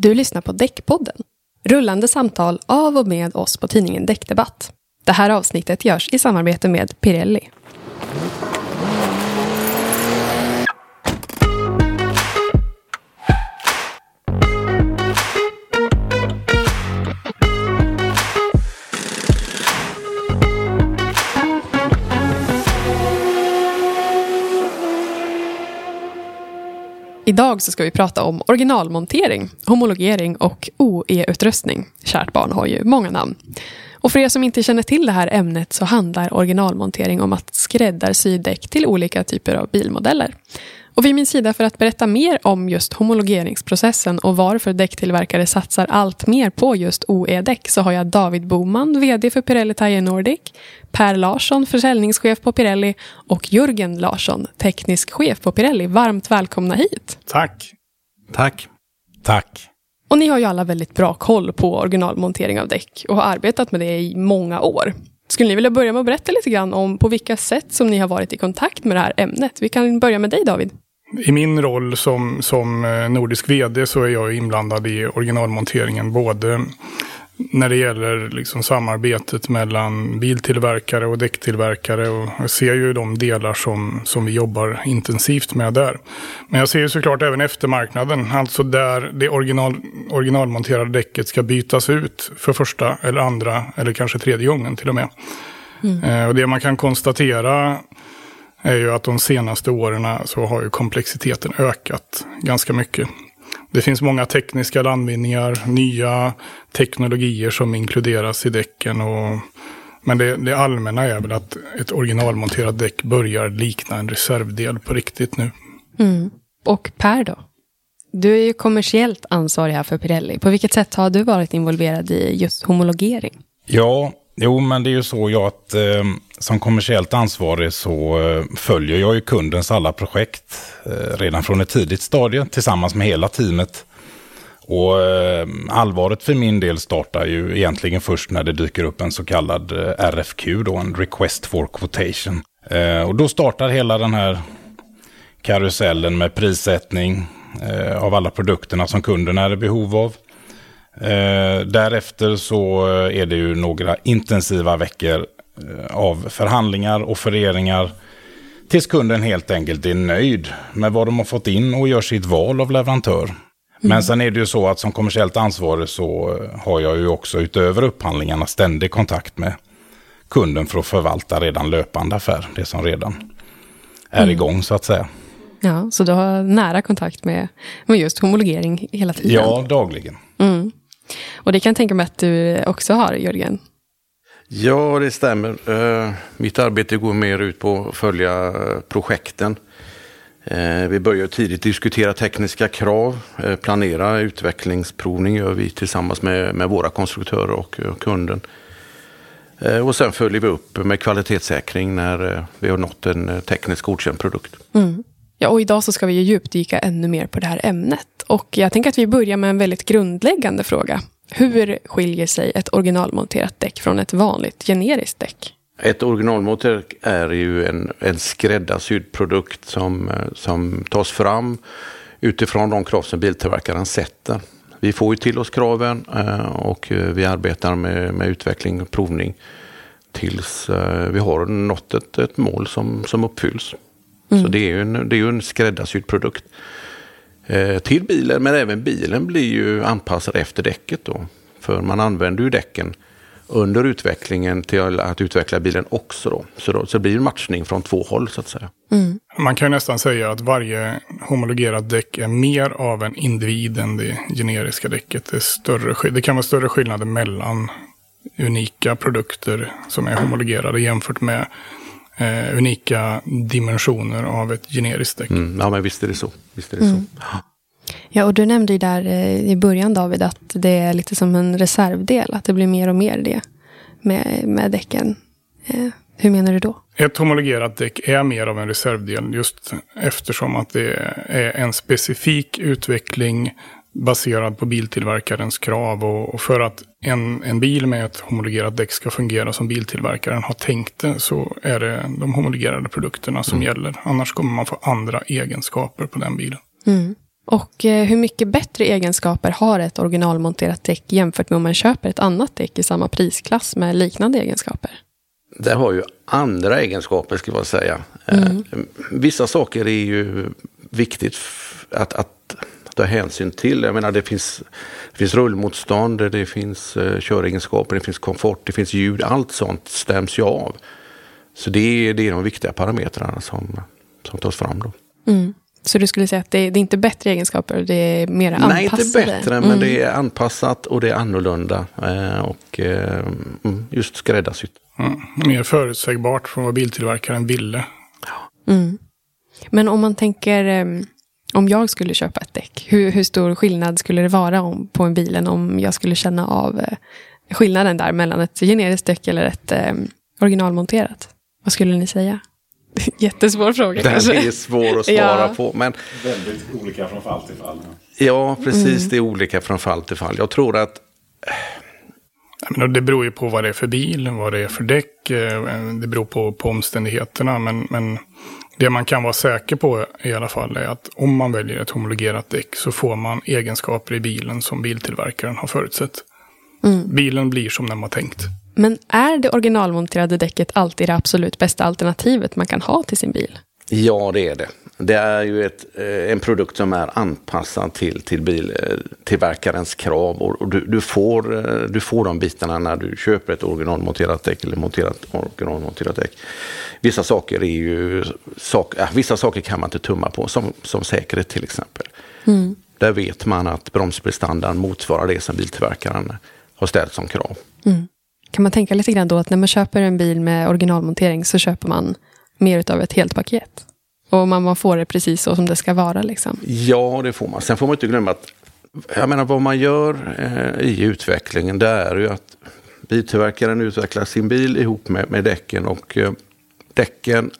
Du lyssnar på Däckpodden. Rullande samtal av och med oss på tidningen Däckdebatt. Det här avsnittet görs i samarbete med Pirelli. Idag så ska vi prata om originalmontering, homologering och OE-utrustning. Kärt barn har ju många namn. Och för er som inte känner till det här ämnet så handlar originalmontering om att skräddarsy däck till olika typer av bilmodeller. Och vid min sida för att berätta mer om just homologeringsprocessen och varför däcktillverkare satsar allt mer på just OE-däck så har jag David Boman, VD för Pirelli Tire Nordic, Per Larsson, försäljningschef på Pirelli och Jörgen Larsson, teknisk chef på Pirelli. Varmt välkomna hit! Tack! Tack! Tack! Och ni har ju alla väldigt bra koll på originalmontering av däck och har arbetat med det i många år. Skulle ni vilja börja med att berätta lite grann om på vilka sätt som ni har varit i kontakt med det här ämnet? Vi kan börja med dig David. I min roll som, som eh, nordisk vd så är jag inblandad i originalmonteringen både när det gäller liksom samarbetet mellan biltillverkare och däcktillverkare. Och jag ser ju de delar som, som vi jobbar intensivt med där. Men jag ser ju såklart även eftermarknaden, alltså där det original, originalmonterade däcket ska bytas ut för första eller andra eller kanske tredje gången till och med. Mm. Eh, och det man kan konstatera är ju att de senaste åren så har ju komplexiteten ökat ganska mycket. Det finns många tekniska landvinningar, nya teknologier som inkluderas i däcken. Och, men det, det allmänna är väl att ett originalmonterat däck börjar likna en reservdel på riktigt nu. Mm. Och Per då? Du är ju kommersiellt ansvarig här för Pirelli. På vilket sätt har du varit involverad i just homologering? Ja, jo men det är ju så jag att eh, som kommersiellt ansvarig så eh, följer jag ju kundens alla projekt eh, redan från ett tidigt stadie tillsammans med hela teamet. Och eh, allvaret för min del startar ju egentligen först när det dyker upp en så kallad eh, RFQ, då, en Request for Quotation. Eh, och då startar hela den här karusellen med prissättning eh, av alla produkterna som kunden är i behov av. Därefter så är det ju några intensiva veckor Eh, av förhandlingar och offereringar tills kunden helt enkelt är nöjd med vad de har fått in och gör sitt val av leverantör. Mm. Men sen är det ju så att som kommersiellt ansvarig så eh, har jag ju också utöver upphandlingarna ständig kontakt med kunden för att förvalta redan löpande affär, det som redan är mm. igång så att säga. Ja, så du har nära kontakt med, med just homologering hela tiden? Ja, dagligen. Mm. Och det kan jag tänka mig att du också har, Jörgen? Ja, det stämmer. Uh, mitt arbete går mer ut på att följa uh, projekten. Uh, vi börjar tidigt diskutera tekniska krav, planera utvecklingsprovning gör vi tillsammans med, med våra konstruktörer och, och kunden. Och sen följer vi upp med kvalitetssäkring när vi har nått en tekniskt godkänd produkt. Mm. Ja, och idag så ska vi ju djupdyka ännu mer på det här ämnet. Och jag tänker att vi börjar med en väldigt grundläggande fråga. Hur skiljer sig ett originalmonterat däck från ett vanligt generiskt däck? Ett originalmonterat är ju en, en skräddarsydd produkt som, som tas fram utifrån de krav som biltillverkaren sätter. Vi får ju till oss kraven eh, och vi arbetar med, med utveckling och provning tills eh, vi har nått ett, ett mål som, som uppfylls. Mm. Så det är ju en, det är en skräddarsydd produkt. Eh, till bilen. Men även bilen blir ju anpassad efter däcket då. För man använder ju däcken under utvecklingen till att utveckla bilen också. Då. Så, då, så det blir en matchning från två håll så att säga. Mm. Man kan nästan säga att varje homologerat däck är mer av en individ än det generiska däcket. Det, är större, det kan vara större skillnader mellan unika produkter som är homologerade jämfört med eh, unika dimensioner av ett generiskt däck. Mm, ja, men visst är det så. Visst är det mm. så. Ja, och du nämnde ju där eh, i början David att det är lite som en reservdel, att det blir mer och mer det med, med däcken. Eh, hur menar du då? Ett homologerat däck är mer av en reservdel just eftersom att det är en specifik utveckling baserad på biltillverkarens krav. Och, och, för att en, en bil med ett homologerat däck ska fungera som biltillverkaren har tänkt det så är det de homologerade produkterna som mm. gäller. Annars kommer man få andra egenskaper på den bilen. Mm. Och eh, hur mycket bättre egenskaper har ett originalmonterat däck jämfört med om man köper ett annat däck i samma prisklass med liknande egenskaper? Det har ju andra egenskaper ska man säga. Mm. Vissa saker är ju viktigt att, att ta hänsyn till. Jag menar det finns, det finns rullmotstånd, det finns uh, köregenskaper, det finns komfort, det finns ljud. Allt sånt stäms ju av. Så det är, det är de viktiga parametrarna som, som tas fram då. Mm. Så du skulle säga att det, det, är inte bättre egenskaper, det är mer anpassade? Nej, inte bättre, mm. men det är anpassat och det är annorlunda. Eh, och eh, mm, just skräddarsytt. Mm. Mer förutsägbart från vad biltillverkaren ville. Mm. Men om man tänker, ehm, om jag skulle köpa ett däck, hur, hur stor skillnad skulle det vara om, på en bilen om jag skulle känna av eh, skillnaden där mellan ett generiskt däck eller ett eh, originalmonterat? Vad skulle ni säga? Jättesvår fråga Den kanske. är svår att svara ja. på. Men... Väldigt olika från fall till fall. Ja, precis. Mm. Det är olika från fall till fall. Jag tror att... det beror ju på vad det är för bil, vad det är för däck. Eh, det beror på, på omständigheterna. Men, men det man kan vara säker på i alla fall är att om man väljer ett homologerat däck så får man egenskaper i bilen som biltillverkaren har förutsett. Mm. Bilen blir som den var tänkt. Men är det originalmonterade däcket alltid det absolut bästa alternativet man kan ha till sin bil? Ja, det är det. Det är ju ett, eh, en produkt som är anpassad till, till biltillverkarens eh, krav. Och du, du, får, eh, du får de bitarna när du köper ett originalmonterat däck eller monterat, originalmonterat däck. Vissa saker, är ju, sak, äh, vissa saker kan man inte tumma på, som, som säkerhet till exempel. Mm. Där vet man att bromsprestandan motsvarar det som biltillverkaren har ställt som krav. Mm. Kan man tänka lite grann då att när man köper en bil med originalmontering så köper man mer av ett helt paket? Och man, man får det precis så som det ska vara liksom? Ja, det får man. Sen får man inte glömma att jag menar vad man gör eh, i utvecklingen det är ju att biltillverkaren utvecklar sin bil ihop med, med däcken och eh, däcken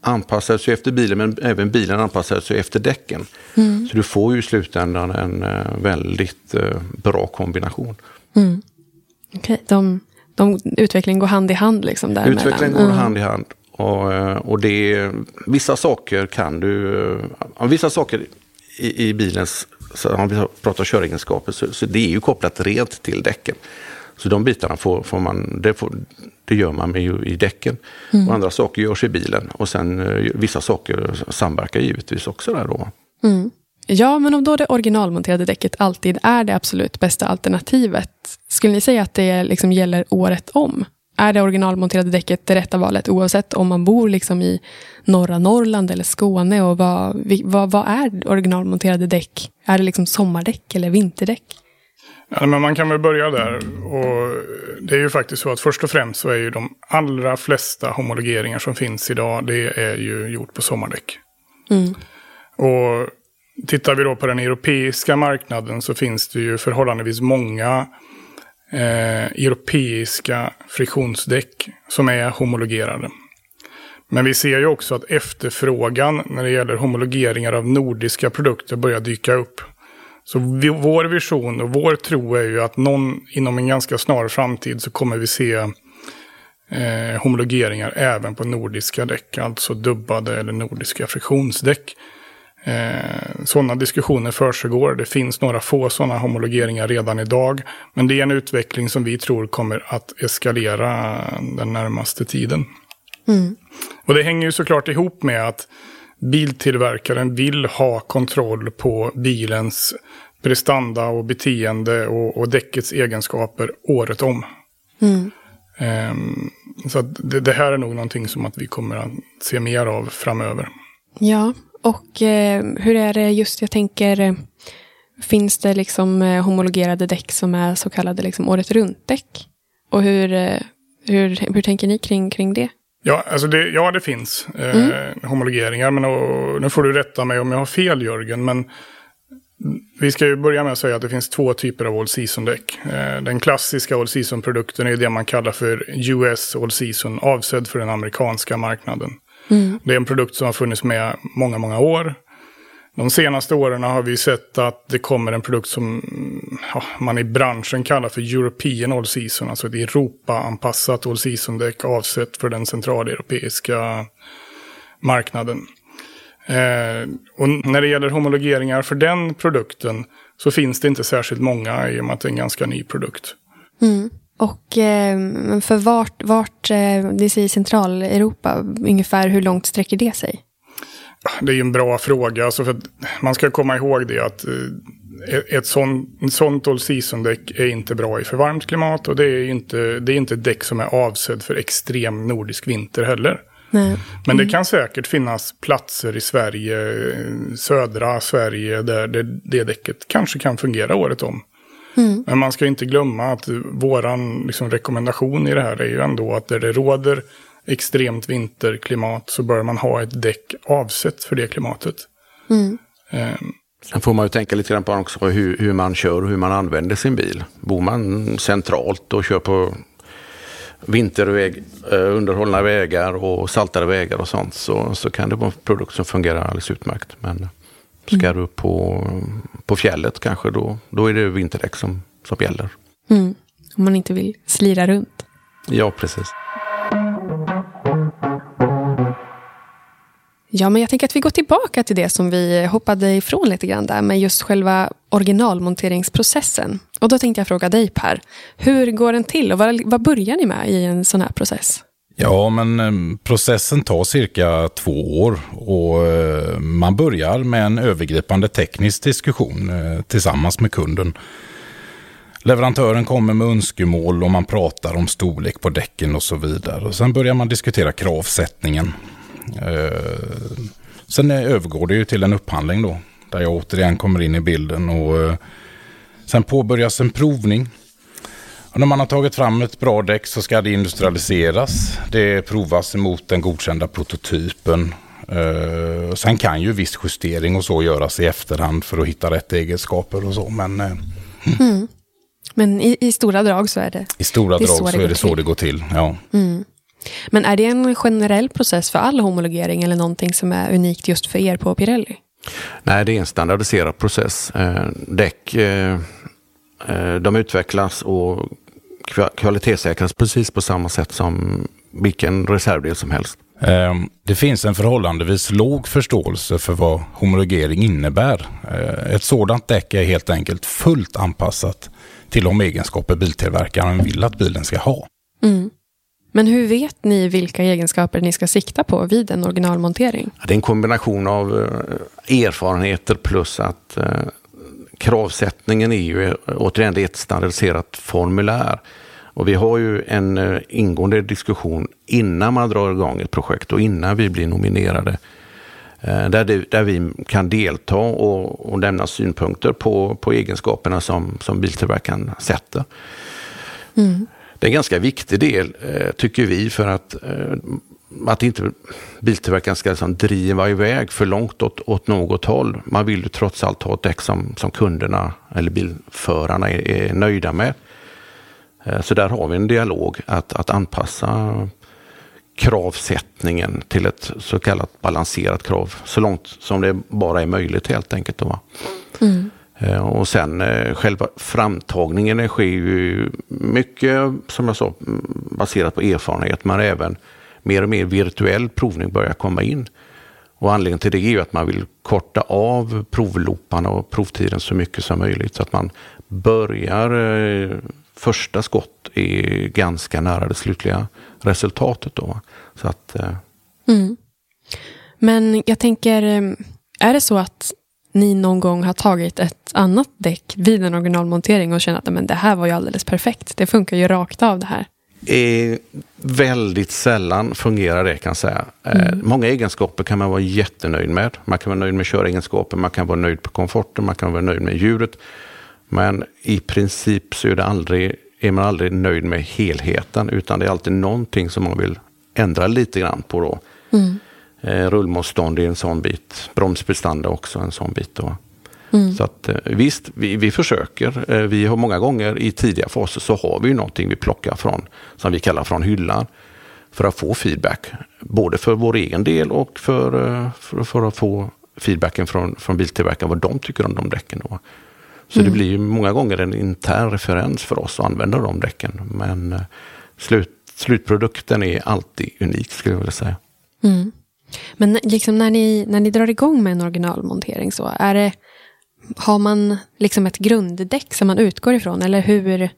anpassar sig efter bilen men även bilen anpassar sig efter däcken. Mm. Så du får ju i slutändan en eh, väldigt eh, bra kombination. Mm. Okej, okay. de de, utvecklingen går hand i hand liksom Utvecklingen går mm. hand i hand. Och, eh, och det, vissa saker kan du, vissa saker i, i bilens, om vi pratar köregenskaper, så, så det är ju kopplat rent till däcken. Så de bitarna får, får man, det, får, det, gör man med i däcken. Mm. Och andra saker görs i bilen. Och sen eh, vissa saker samverkar givetvis också där då. Mm. Ja, men om då det originalmonterade däcket alltid är det absolut bästa alternativet, skulle ni säga att det liksom gäller året om? Är det originalmonterade däcket det rätta valet oavsett om man bor liksom i norra Norrland eller Skåne? Och vad, vad, vad är originalmonterade däck? Är det liksom sommardäck eller vinterdäck? Ja, men man kan väl börja där. Och det är ju faktiskt så att först och främst så är ju de allra flesta homologeringar som finns idag, det är ju gjort på sommardäck. Mm. Och Tittar vi då på den europeiska marknaden så finns det ju förhållandevis många eh, europeiska friktionsdäck som är homologerade. Men vi ser ju också att efterfrågan när det gäller homologeringar av nordiska produkter börjar dyka upp. Så vi, vår vision och vår tro är ju att någon, inom en ganska snar framtid så kommer vi se eh, homologeringar även på nordiska däck, alltså dubbade eller nordiska friktionsdäck. Eh, sådana diskussioner försiggår. Det finns några få sådana homologeringar redan idag. Men det är en utveckling som vi tror kommer att eskalera den närmaste tiden. Mm. Och det hänger ju såklart ihop med att biltillverkaren vill ha kontroll på bilens prestanda och beteende och, och däckets egenskaper året om. Mm. Um, så det, det, här är nog någonting som att vi kommer att se mer av framöver. Ja, och eh, hur är det just, jag tänker, eh, finns det liksom eh, homologerade däck som är så kallade liksom året runt-däck? Och hur, eh, hur, hur tänker ni kring, kring det? Ja, alltså det, ja, det finns eh, mm. homologeringar. Men och, nu får du rätta mig om jag har fel Jörgen. Men vi ska ju börja med att säga att det finns två typer av All Season-däck. Eh, den klassiska All Season-produkten är det man kallar för US All Season, avsedd för den amerikanska marknaden. Mm. Det är en produkt som har funnits med många, många år. De senaste åren har vi sett att det kommer en produkt som ja, man i branschen kallar för European All Season. Alltså ett Europa-anpassat All Season-däck avsett för den centraleuropeiska marknaden. Eh, och när det gäller homologeringar för den produkten så finns det inte särskilt många i och med att det är en ganska ny produkt. Mm. Och eh, för vart, vart eh, det säger Centraleuropa, ungefär hur långt sträcker det sig? Det är en bra fråga. Alltså för man ska komma ihåg det att eh, ett sånt, sånt all season-däck är inte bra i för varmt klimat. Och det är inte, det är inte ett däck som är avsedd för extrem nordisk vinter heller. Nej. Men det kan säkert finnas platser i Sverige, södra Sverige, där det, det däcket kanske kan fungera året om. Mm. Men man ska inte glömma att våran liksom, rekommendation i det här är ju ändå att där det råder extremt vinterklimat så bör man ha ett däck avsett för det klimatet. Mm. Um, Sen får man ju tänka lite grann på också hur, hur man kör och hur man använder sin bil. Bor man centralt och kör på vinterväg, eh, underhållna vägar och saltade vägar och sånt så, så kan det vara en produkt som fungerar alldeles utmärkt. Men ska du på, på fjället kanske då, då är det vinterdäck som, som gäller. Mm. Om man inte vill slira runt. Ja, precis. Ja, men jag tänker att vi går tillbaka till det som vi hoppade ifrån lite grann där med just själva originalmonteringsprocessen. Och då tänkte jag fråga dig Per, hur går den till och vad, vad börjar ni med i en sån här process? Ja, men eh, processen tar cirka två år och eh, man börjar med en övergripande teknisk diskussion eh, tillsammans med kunden. Leverantören kommer med önskemål och man pratar om storlek på däcken och så vidare. Och sen börjar man diskutera kravsättningen. Sen övergår det ju till en upphandling då, där jag återigen kommer in i bilden och sen påbörjas en provning och när man har tagit fram ett bra däck så ska det industrialiseras. Det provas emot den godkända prototypen. Uh, sen kan ju viss justering och så göras i efterhand för att hitta rätt egenskaper och så. Men, uh, mm. men i, i, stora drag så är det I stora drag så, så är det så det går till. Ja. Mm. Men är det en generell process för all homologering eller någonting som är unikt just för er på Pirelli? Nej, det är en standardiserad process. Eh, däck eh, eh de utvecklas och kvalitetssäkras precis på samma sätt som vilken reservdel som helst. Ehm, det finns en förhållandevis låg förståelse för vad homologering innebär. Eh, ett sådant däck är helt enkelt fullt anpassat till de egenskaper biltillverkaren vill att bilen ska ha. Mm. Men hur vet ni vilka egenskaper ni ska sikta på vid en originalmontering? Det är en kombination av eh, erfarenheter plus att eh, kravsättningen är ju återigen ett standardiserat formulär. Och vi har ju en eh, ingående diskussion innan man drar igång ett projekt och innan vi blir nominerade. Eh, där, det, där vi kan delta och, och lämna synpunkter på, på egenskaperna som, som biltillverkaren sätter. Mm. Det är en ganska viktig del, eh, tycker vi, för att, att inte biltillverkaren ska liksom driva iväg för långt åt, åt något håll. Man vill ju trots allt ha ett däck som, som kunderna eller bilförarna är, är nöjda med. Eh, så där har vi en dialog att, att anpassa kravsättningen till ett så kallat balanserat krav så långt som det bara är möjligt helt enkelt. Då, mm. Eh, och sen eh, själva framtagningen sker ju mycket, som jag sa, baserat på erfarenhet men även mer och mer virtuell provning börjar komma in. Och anledningen till det är ju att man vill korta av provlooparna och provtiden så mycket som möjligt så att man börjar eh, första skott är ganska nära det slutliga resultatet. Då. Så att, eh. mm. Men jag tänker, eh, är det så att ni någon gång har tagit ett annat däck vid en originalmontering och känner att men det här var ju alldeles perfekt. Det funkar ju rakt av det här. Eh, väldigt sällan fungerar det kan jag säga. Eh, mm. många egenskaper kan man vara jättenöjd med. Man kan vara nöjd med köregenskaper, man kan vara nöjd på komforten, man kan vara nöjd med djuret. Men i princip så är, det aldrig, är man aldrig nöjd med helheten utan det är alltid någonting som man vill ändra lite grann på. Då. Mm. Eh, rullmotstånd är en sån bit, bromsprestanda också en sån bit. Då. Mm. Så att, eh, visst, vi, vi försöker. Eh, vi har många gånger i tidiga faser så har vi någonting vi plockar från, som vi kallar från hyllan, för att få feedback. Både för vår egen del och för, eh, för, för att få feedbacken från, från biltillverkaren, vad de tycker om de däcken. Då. Så mm. det blir många gånger en intern referens för oss att använda de däcken. Men slut, slutprodukten är alltid unik skulle jag vilja säga. Mm. Men liksom när ni, när ni drar igång med en originalmontering så, är det, har man liksom ett grunddäck som man utgår ifrån? Eller hur,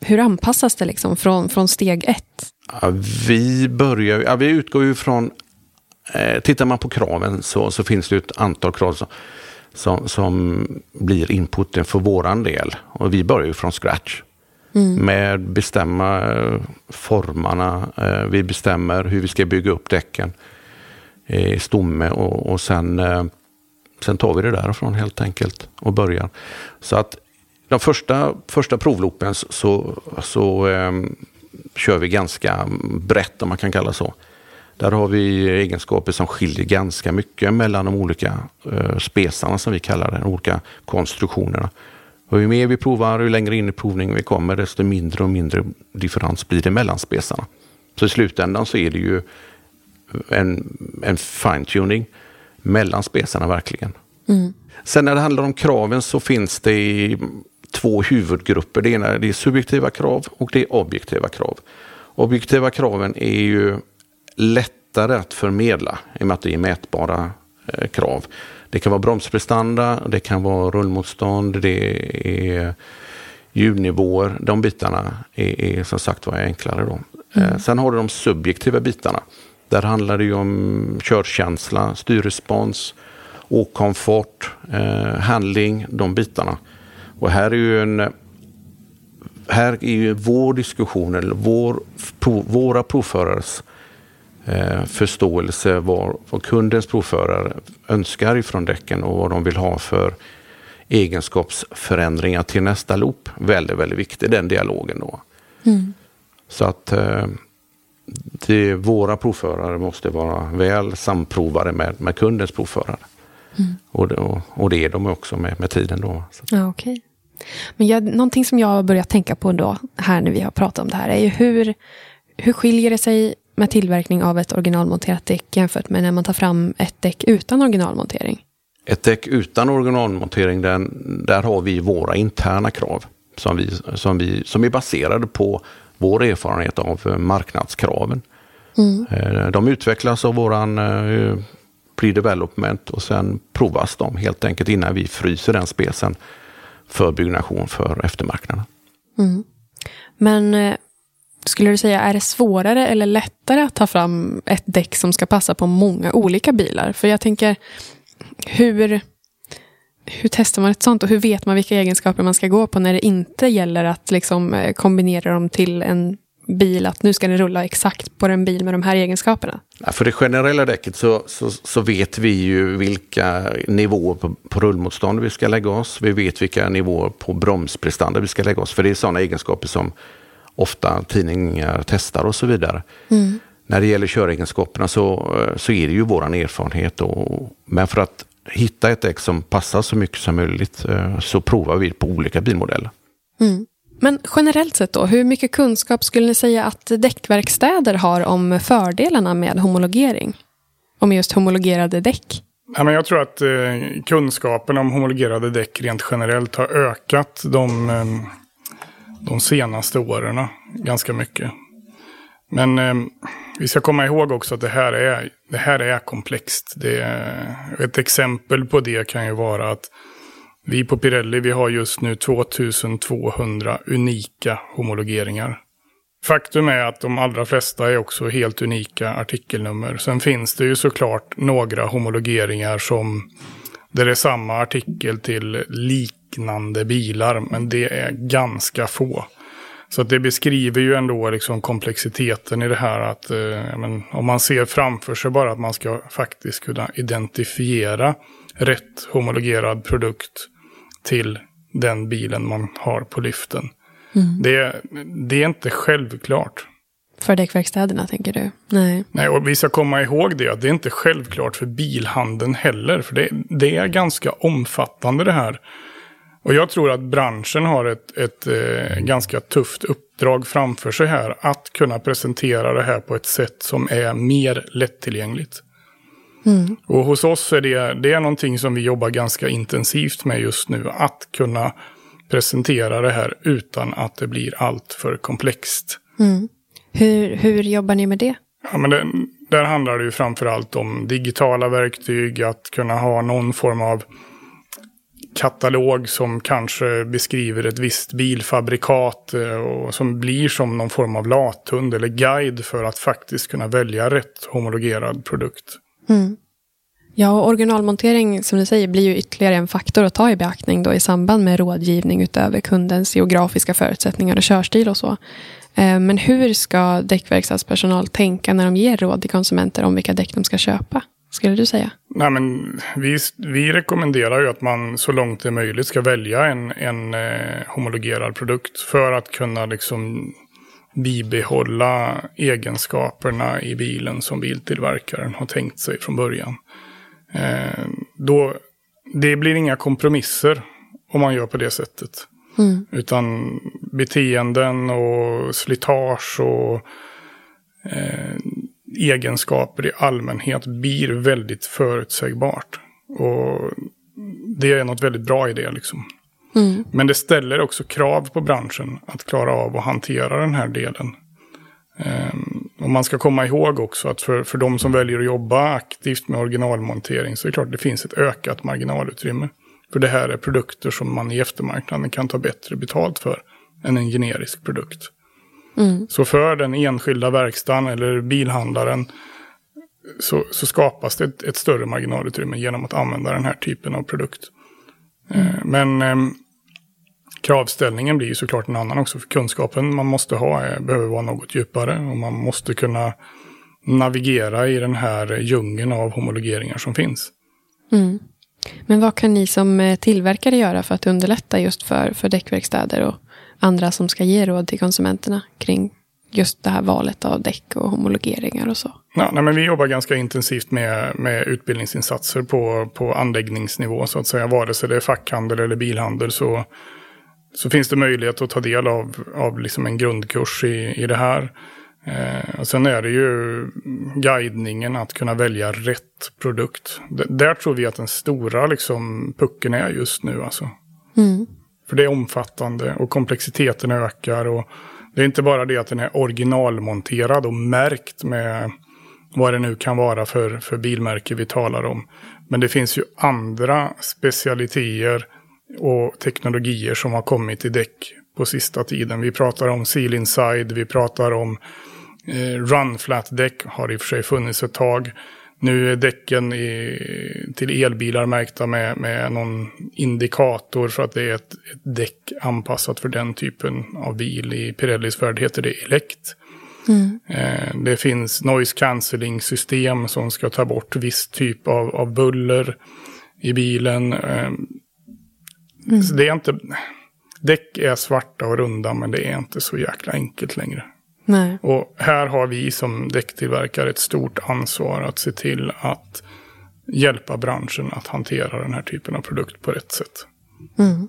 hur anpassas det liksom från, från steg ett? Ja, vi, börjar, ja, vi utgår ju från, eh, tittar man på kraven så, så finns det ett antal krav som, som, som blir inputen för våran del. Och vi börjar ju från scratch. Mm. Med bestämma eh, formarna, eh, vi bestämmer hur vi ska bygga upp däcken i stomme och, och sen, eh, sen tar vi det därifrån helt enkelt och börjar. Så att de första, första provloopen så, så eh, kör vi ganska brett om man kan kalla så. Där har vi egenskaper som skiljer ganska mycket mellan de olika eh, spesarna som vi kallar det, de olika konstruktionerna. Och ju mer vi provar, ju längre in i provningen vi kommer, desto mindre och mindre differens blir det mellan spesarna. Så i slutändan så är det ju en, en fine-tuning mellan spesarna verkligen. Mm. Sen när det handlar om kraven så finns det två huvudgrupper. Det ena är subjektiva krav och det är objektiva krav. Objektiva kraven är ju lättare att förmedla i och med att det är mätbara eh, krav. Det kan vara bromsprestanda, det kan vara rullmotstånd, det är ljudnivåer. De bitarna är, är som sagt var enklare. Då. Mm. Eh, sen har du de subjektiva bitarna. Där handlar det ju om körkänsla, styrrespons, åkkomfort, eh, handling, de bitarna. Och här är ju en här är ju vår diskussion, eller vår, våra provförares eh, förståelse vad, vad kundens provförare önskar ifrån däcken och vad de vill ha för egenskapsförändringar till nästa loop. Väldigt, väldigt viktig den dialogen då. Mm. Så att eh, det, våra provförare måste vara väl samprovade med, med kundens provförare. Mm. Och, det, och, och, det är de också med, med tiden. Då, Ja, okay. Men jag, någonting som jag har börjat tänka på då, här när vi har pratat om det här, är ju hur, hur skiljer det sig med tillverkning av ett originalmonterat däck jämfört med när man tar fram ett däck utan originalmontering? Ett däck utan originalmontering, den, där har vi våra interna krav som, vi, som, vi, som är baserade på vår erfarenhet av eh, marknadskraven. Mm. De utvecklas av våran eh, pre-development och sen provas de helt enkelt innan vi fryser den spesen för byggnation för eftermarknaden. Mm. Men skulle du säga, är det svårare eller lättare att ta fram ett däck som ska passa på många olika bilar? För jag tänker, hur, hur testar man ett sånt och hur vet man vilka egenskaper man ska gå på när det inte gäller att liksom eh, kombinera dem till en bil, att nu ska den rulla exakt på en bil med de här egenskaperna? Ja, för det generella däcket så, så, så, vet vi ju vilka nivåer på, på rullmotstånd vi ska lägga oss. Vi vet vilka nivåer på bromsprestanda vi ska lägga oss. För det är sådana egenskaper som ofta tidningar testar och så vidare. Mm. När det gäller köregenskaperna så, så är det ju våran erfarenhet. Och, men för att hitta ett däck som passar så mycket som möjligt eh, så provar vi på olika bilmodeller. Mm. Men generellt sett då, hur mycket kunskap skulle ni säga att däckverkstäder har om fördelarna med homologering? Om just homologerade däck? Ja, men jag tror att eh, kunskapen om homologerade däck rent generellt har ökat de, eh, de senaste åren ganska mycket. Men vi ska komma ihåg också att det här är, det här är komplext. Det är, ett exempel på det kan ju vara att vi på Pirelli vi har just nu 2200 unika homologeringar. Faktum är att de allra flesta är också helt unika artikelnummer. Sen finns det ju såklart några homologeringar som där det är samma artikel till liknande bilar, men det är ganska få. Så det beskriver ju ändå liksom komplexiteten i det här att eh, men, om man ser framför sig bara att man ska faktiskt kunna identifiera rätt homologerad produkt till den bilen man har på lyften. Mm. Det, det är inte självklart. För däckverkstäderna tänker du? Nej. Nej, och vi ska komma ihåg det. att Det är inte självklart för bilhandeln heller. För det, det är ganska omfattande det här. Och jag tror att branschen har ett, ett eh, ganska tufft uppdrag framför sig här. Att kunna presentera det här på ett sätt som är mer lättillgängligt. Mm. Och hos oss är det, det är någonting som vi jobbar ganska intensivt med just nu. Att kunna presentera det här utan att det blir allt för komplext. Mm. Hur, hur jobbar ni med det? Ja, men det, där handlar det ju framförallt om digitala verktyg, att kunna ha någon form av katalog som kanske beskriver ett visst bilfabrikat eh, och som blir som någon form av lathund eller guide för att faktiskt kunna välja rätt homologerad produkt. Mm. Ja, originalmontering som du säger blir ju ytterligare en faktor att ta i beaktning då i samband med rådgivning utöver kundens geografiska förutsättningar och körstil och så. Eh, men hur ska däckverkstadspersonal tänka när de ger råd till konsumenter om vilka däck de ska köpa? Skulle du säga? Nej, men vi, vi rekommenderar ju att man så långt det är möjligt ska välja en, en eh, homologerad produkt för att kunna liksom bibehålla egenskaperna i bilen som biltillverkaren har tänkt sig från början. Eh, då, det blir inga kompromisser om man gör på det sättet. Mm. Utan beteenden och slitage och eh, egenskaper i allmänhet blir väldigt förutsägbart. Och det är något väldigt bra i det liksom. Mm. Men det ställer också krav på branschen att klara av att hantera den här delen. Um, och man ska komma ihåg också att för, för de som väljer att jobba aktivt med originalmontering så är det klart att det finns ett ökat marginalutrymme. För det här är produkter som man i eftermarknaden kan ta bättre betalt för än en generisk produkt. Mm. Så för den enskilda verkstaden eller bilhandlaren så, så skapas det ett, ett, större marginalutrymme genom att använda den här typen av produkt. Mm. Eh, men eh, kravställningen blir ju såklart en annan också. För kunskapen man måste ha är, behöver vara något djupare. Och man måste kunna navigera i den här djungeln av homologeringar som finns. Mm. Men vad kan ni som eh, tillverkare göra för att underlätta just för, för däckverkstäder och andra som ska ge råd till konsumenterna kring just det här valet av däck och homologeringar och så? Ja, nej, men vi jobbar ganska intensivt med, med utbildningsinsatser på, på anläggningsnivå så att säga. Vare sig det är fackhandel eller bilhandel så, så finns det möjlighet att ta del av, av liksom en grundkurs i, i det här. Eh, och sen är det ju guidningen att kunna välja rätt produkt. D där tror vi att den stora liksom, pucken är just nu. Alltså. Mm. För det är omfattande och komplexiteten ökar. Och det är inte bara det att den är originalmonterad och märkt med vad det nu kan vara för, för bilmärke vi talar om. Men det finns ju andra specialiteter och teknologier som har kommit i däck på sista tiden. Vi pratar om Seal Inside, vi pratar om eh, Run Flat däck, har i och för sig funnits ett tag. Nu är däcken i, till elbilar märkta med, med någon indikator för att det är ett, ett däck anpassat för den typen av bil. I Pirellis värld heter det elekt. Mm. Eh, det finns noise cancelling system som ska ta bort viss typ av, av buller i bilen. Eh, mm. Det är inte... Däck är svarta och runda men det är inte så jäkla enkelt längre. Nej. Och här har vi som däcktillverkare ett stort ansvar att se till att hjälpa branschen att hantera den här typen av produkt på rätt sätt. Mm.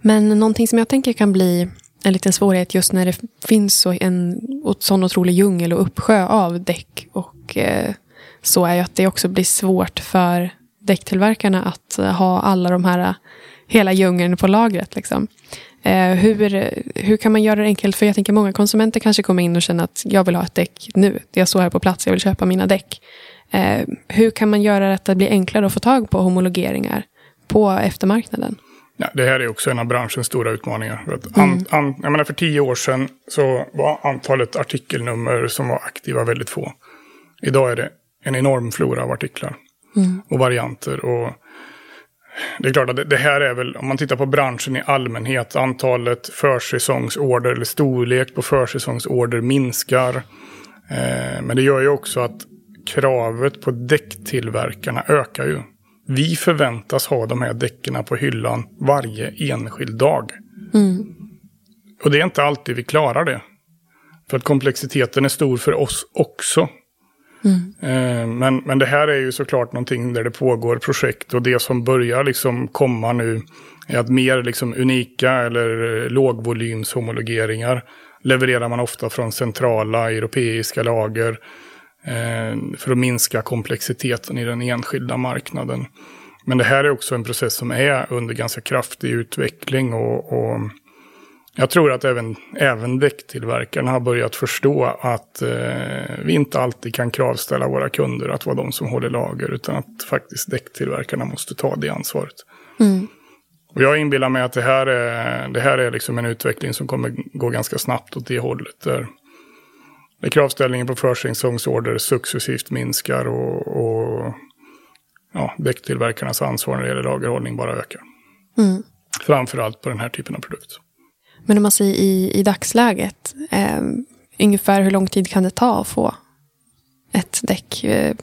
Men någonting som jag tänker kan bli en liten svårighet just när det finns så en sån otrolig djungel och uppsjö av däck och eh, så är ju att det också blir svårt för däcktillverkarna att ha alla de här hela djungeln på lagret. Liksom. Eh, hur, hur kan man göra det enkelt? För jag tänker många konsumenter kanske kommer in och känner att jag vill ha ett däck nu. Jag står här på plats, jag vill köpa mina däck. Eh, hur kan man göra att det blir enklare att få tag på homologeringar på eftermarknaden? Ja, det här är också en av branschens stora utmaningar. An, mm. an, jag menar för tio år sedan så var antalet artikelnummer som var aktiva väldigt få. Idag är det en enorm flora av artiklar mm. och varianter. Och det är klart att det här är väl, om man tittar på branschen i allmänhet, antalet försäsongsorder eller storlek på försäsongsorder minskar. Eh, men det gör ju också att kravet på däcktillverkarna ökar ju. Vi förväntas ha de här däcken på hyllan varje enskild dag. Mm. Och det är inte alltid vi klarar det. För att komplexiteten är stor för oss också. Mm. Eh, men, men det här är ju såklart någonting där det pågår projekt och det som börjar liksom komma nu är att mer liksom unika eller eh, lågvolymshomologeringar levererar man ofta från centrala europeiska lager eh, för att minska komplexiteten i den enskilda marknaden. Men det här är också en process som är under ganska kraftig utveckling och, och jag tror att även, även däcktillverkarna har börjat förstå att eh, vi inte alltid kan kravställa våra kunder att vara de som håller lager, utan att faktiskt däcktillverkarna måste ta det ansvaret. Mm. Och jag inbillar mig att det här är, det här är liksom en utveckling som kommer gå ganska snabbt åt det hållet. Där, där kravställningen på försäsongsorder successivt minskar och, och ja, däcktillverkarnas ansvar när det gäller lagerhållning bara ökar. Mm. Framförallt på den här typen av produkt. Men om man säger i, i dagsläget, eh, ungefär hur lång tid kan det ta att få ett däck eh,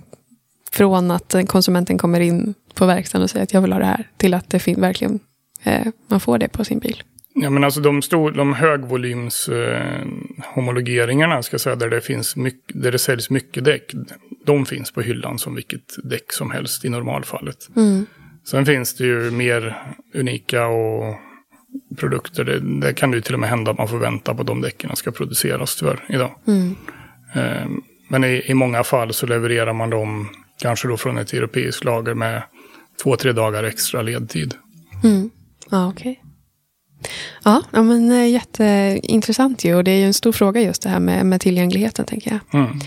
från att konsumenten kommer in på verkstaden och säger att jag vill ha det här till att det verkligen eh, man får det på sin bil? Ja, men alltså de, stor, de högvolyms eh, homologeringarna, ska säga, där det, finns mycket, där det säljs mycket däck, de finns på hyllan som vilket däck som helst i normalfallet. Mm. Sen finns det ju mer unika och produkter. Det, det, kan ju till och med hända att man får vänta på att de däcken ska produceras tyvärr idag. Mm. Eh, men i, i många fall så levererar man dem kanske då från ett europeiskt lager med två, tre dagar extra ledtid. Mm. Ja, okej. Okay. Ja, ja, men eh, jätteintressant ju. Och det är ju en stor fråga just det här med, med tillgängligheten, tänker jag. Mm.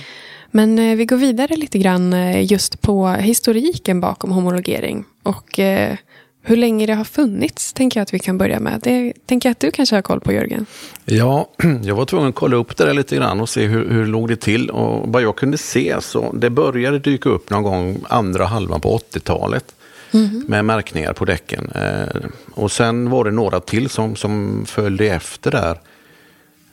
Men eh, vi går vidare lite grann just på historiken bakom homologering. Och hur länge det har funnits, tänker jag att vi kan börja med. Det tänker jag att du kanske har koll på, Jörgen. Ja, jag var tvungen att kolla upp det där lite grann och se hur, hur låg det till. Och vad jag kunde se så det började dyka upp någon gång andra halvan på 80-talet. Mm. Med märkningar på däcken. Eh, och sen var det några till som, som följde efter där.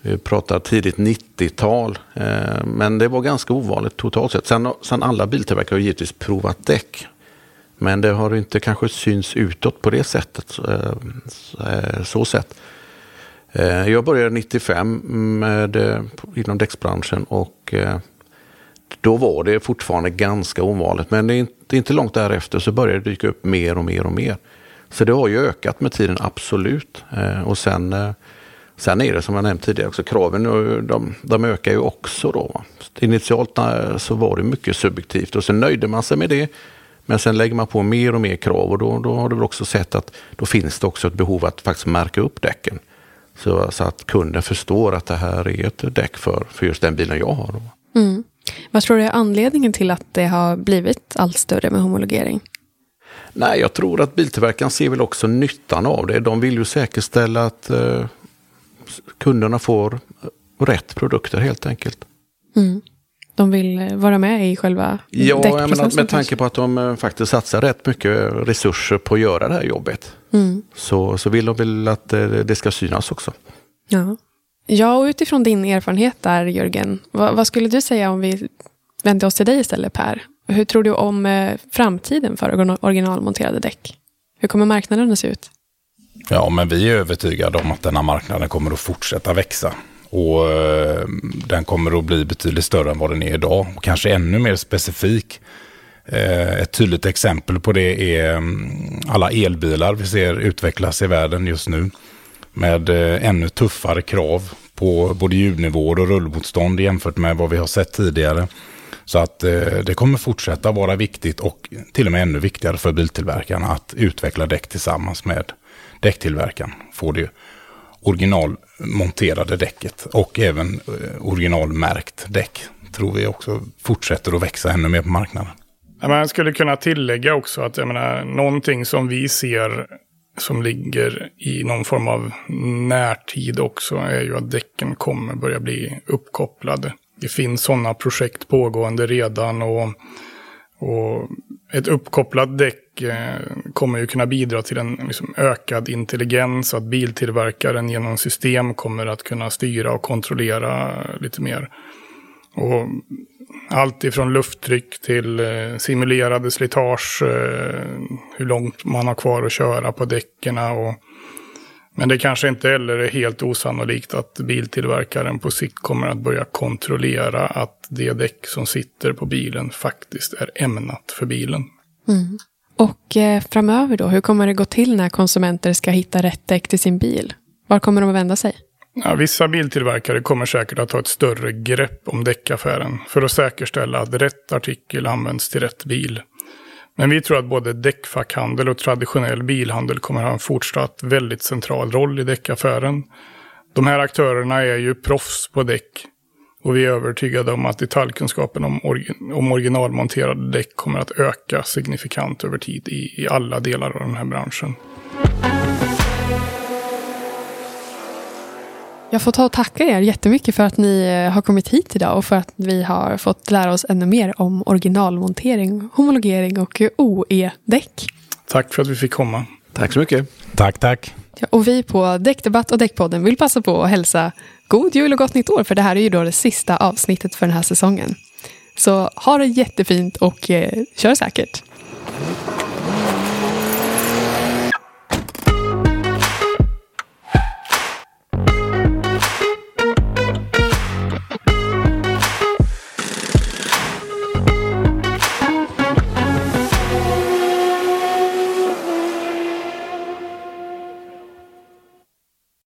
Vi pratar tidigt 90-tal. Eh, men det var ganska ovanligt totalt sett. Sen, sen alla biltillverkare har givetvis provat däck. Men det har inte kanske syns utåt på det sättet. Så eh, eh, sätt. Eh, jag började 95 med, inom däcksbranschen och då var det fortfarande ganska ovanligt. Men det är inte, inte långt därefter så började det dyka upp mer och mer och mer. Så det har ju ökat med tiden, absolut. Och sen, sen är det som jag nämnt tidigare också, kraven de, de ökar ju också. Då. Initialt så var det mycket subjektivt och sen nöjde man sig med det. Men sen lägger man på mer och mer krav och då, då har du väl också sett att då finns det också ett behov att faktiskt märka upp däcken. Så, så att kunden förstår att det här är ett däck för, för just den bilen jag har. Mm. Vad tror du är anledningen till att det har blivit allt större med homologering? Nej, jag tror att biltillverkaren ser väl också nyttan av det. De vill ju säkerställa att eh, kunderna får rätt produkter helt enkelt. Mm. De vill eh, vara med i själva Ja, jag menar, med tanke på att de eh, faktiskt satsar rätt mycket resurser på att göra det här jobbet. Mm. Så, så vill de väl att det, eh, det ska synas också. Ja. Ja, och utifrån din erfarenhet där, Jörgen, vad, vad, skulle du säga om vi vänder oss till dig istället, Per? Hur tror du om framtiden för originalmonterade däck? Hur kommer marknaden att se ut? Ja, men vi är övertygade om att den här marknaden kommer att fortsätta växa. Och eh, den kommer att bli betydligt större än vad den är idag. Och kanske ännu mer specifik. Eh, ett tydligt exempel på det är mm, alla elbilar vi ser utvecklas i världen just nu med eh, ännu tuffare krav på både ljudnivåer och rullmotstånd jämfört med vad vi har sett tidigare. Så att eh, det kommer fortsätta vara viktigt och till och med ännu viktigare för biltillverkarna att utveckla däck tillsammans med däcktillverkaren. Få det Monterade däcket och även eh, originalmärkt däck tror vi också fortsätter att växa ännu mer på marknaden. Man skulle kunna tillägga också att jag menar, någonting som vi ser som ligger i någon form av närtid också är ju att däcken kommer börja bli uppkopplade. Det finns sådana projekt pågående redan och, och ett uppkopplat däck eh, kommer ju kunna bidra till en liksom, ökad intelligens, att biltillverkaren genom system kommer att kunna styra och kontrollera lite mer. Och allt ifrån lufttryck till eh, simulerade slitage, eh, hur långt man har kvar att köra på däcken. Och, men det kanske inte heller är helt osannolikt att biltillverkaren på sikt kommer att börja kontrollera att det däck som sitter på bilen faktiskt är ämnat för bilen. Mm. Och eh, framöver då, hur kommer det gå till när konsumenter ska hitta rätt däck till sin bil? Var kommer de att vända sig? Ja, vissa biltillverkare kommer säkert att ta ett större grepp om däckaffären för att säkerställa att rätt artikel används till rätt bil. Men vi tror att både däckfackhandel och traditionell bilhandel kommer att ha en fortsatt väldigt central roll i däckaffären. De här aktörerna är ju proffs på däck. Och vi är övertygade om att detaljkunskapen om, orgi om originalmonterade däck kommer att öka signifikant över tid i, i alla delar av den här branschen. Jag får ta och tacka er jättemycket för att ni eh, har kommit hit idag och för att vi har fått lära oss ännu mer om originalmontering, homologering och OE-däck. Tack för att vi fick komma. Tack så mycket. Tack, tack. Ja, och vi på Däckdebatt och Däckpodden vill passa på att hälsa god jul och gott nytt år, för det här är ju då det sista avsnittet för den här säsongen. Så ha det jättefint och eh, kör säkert.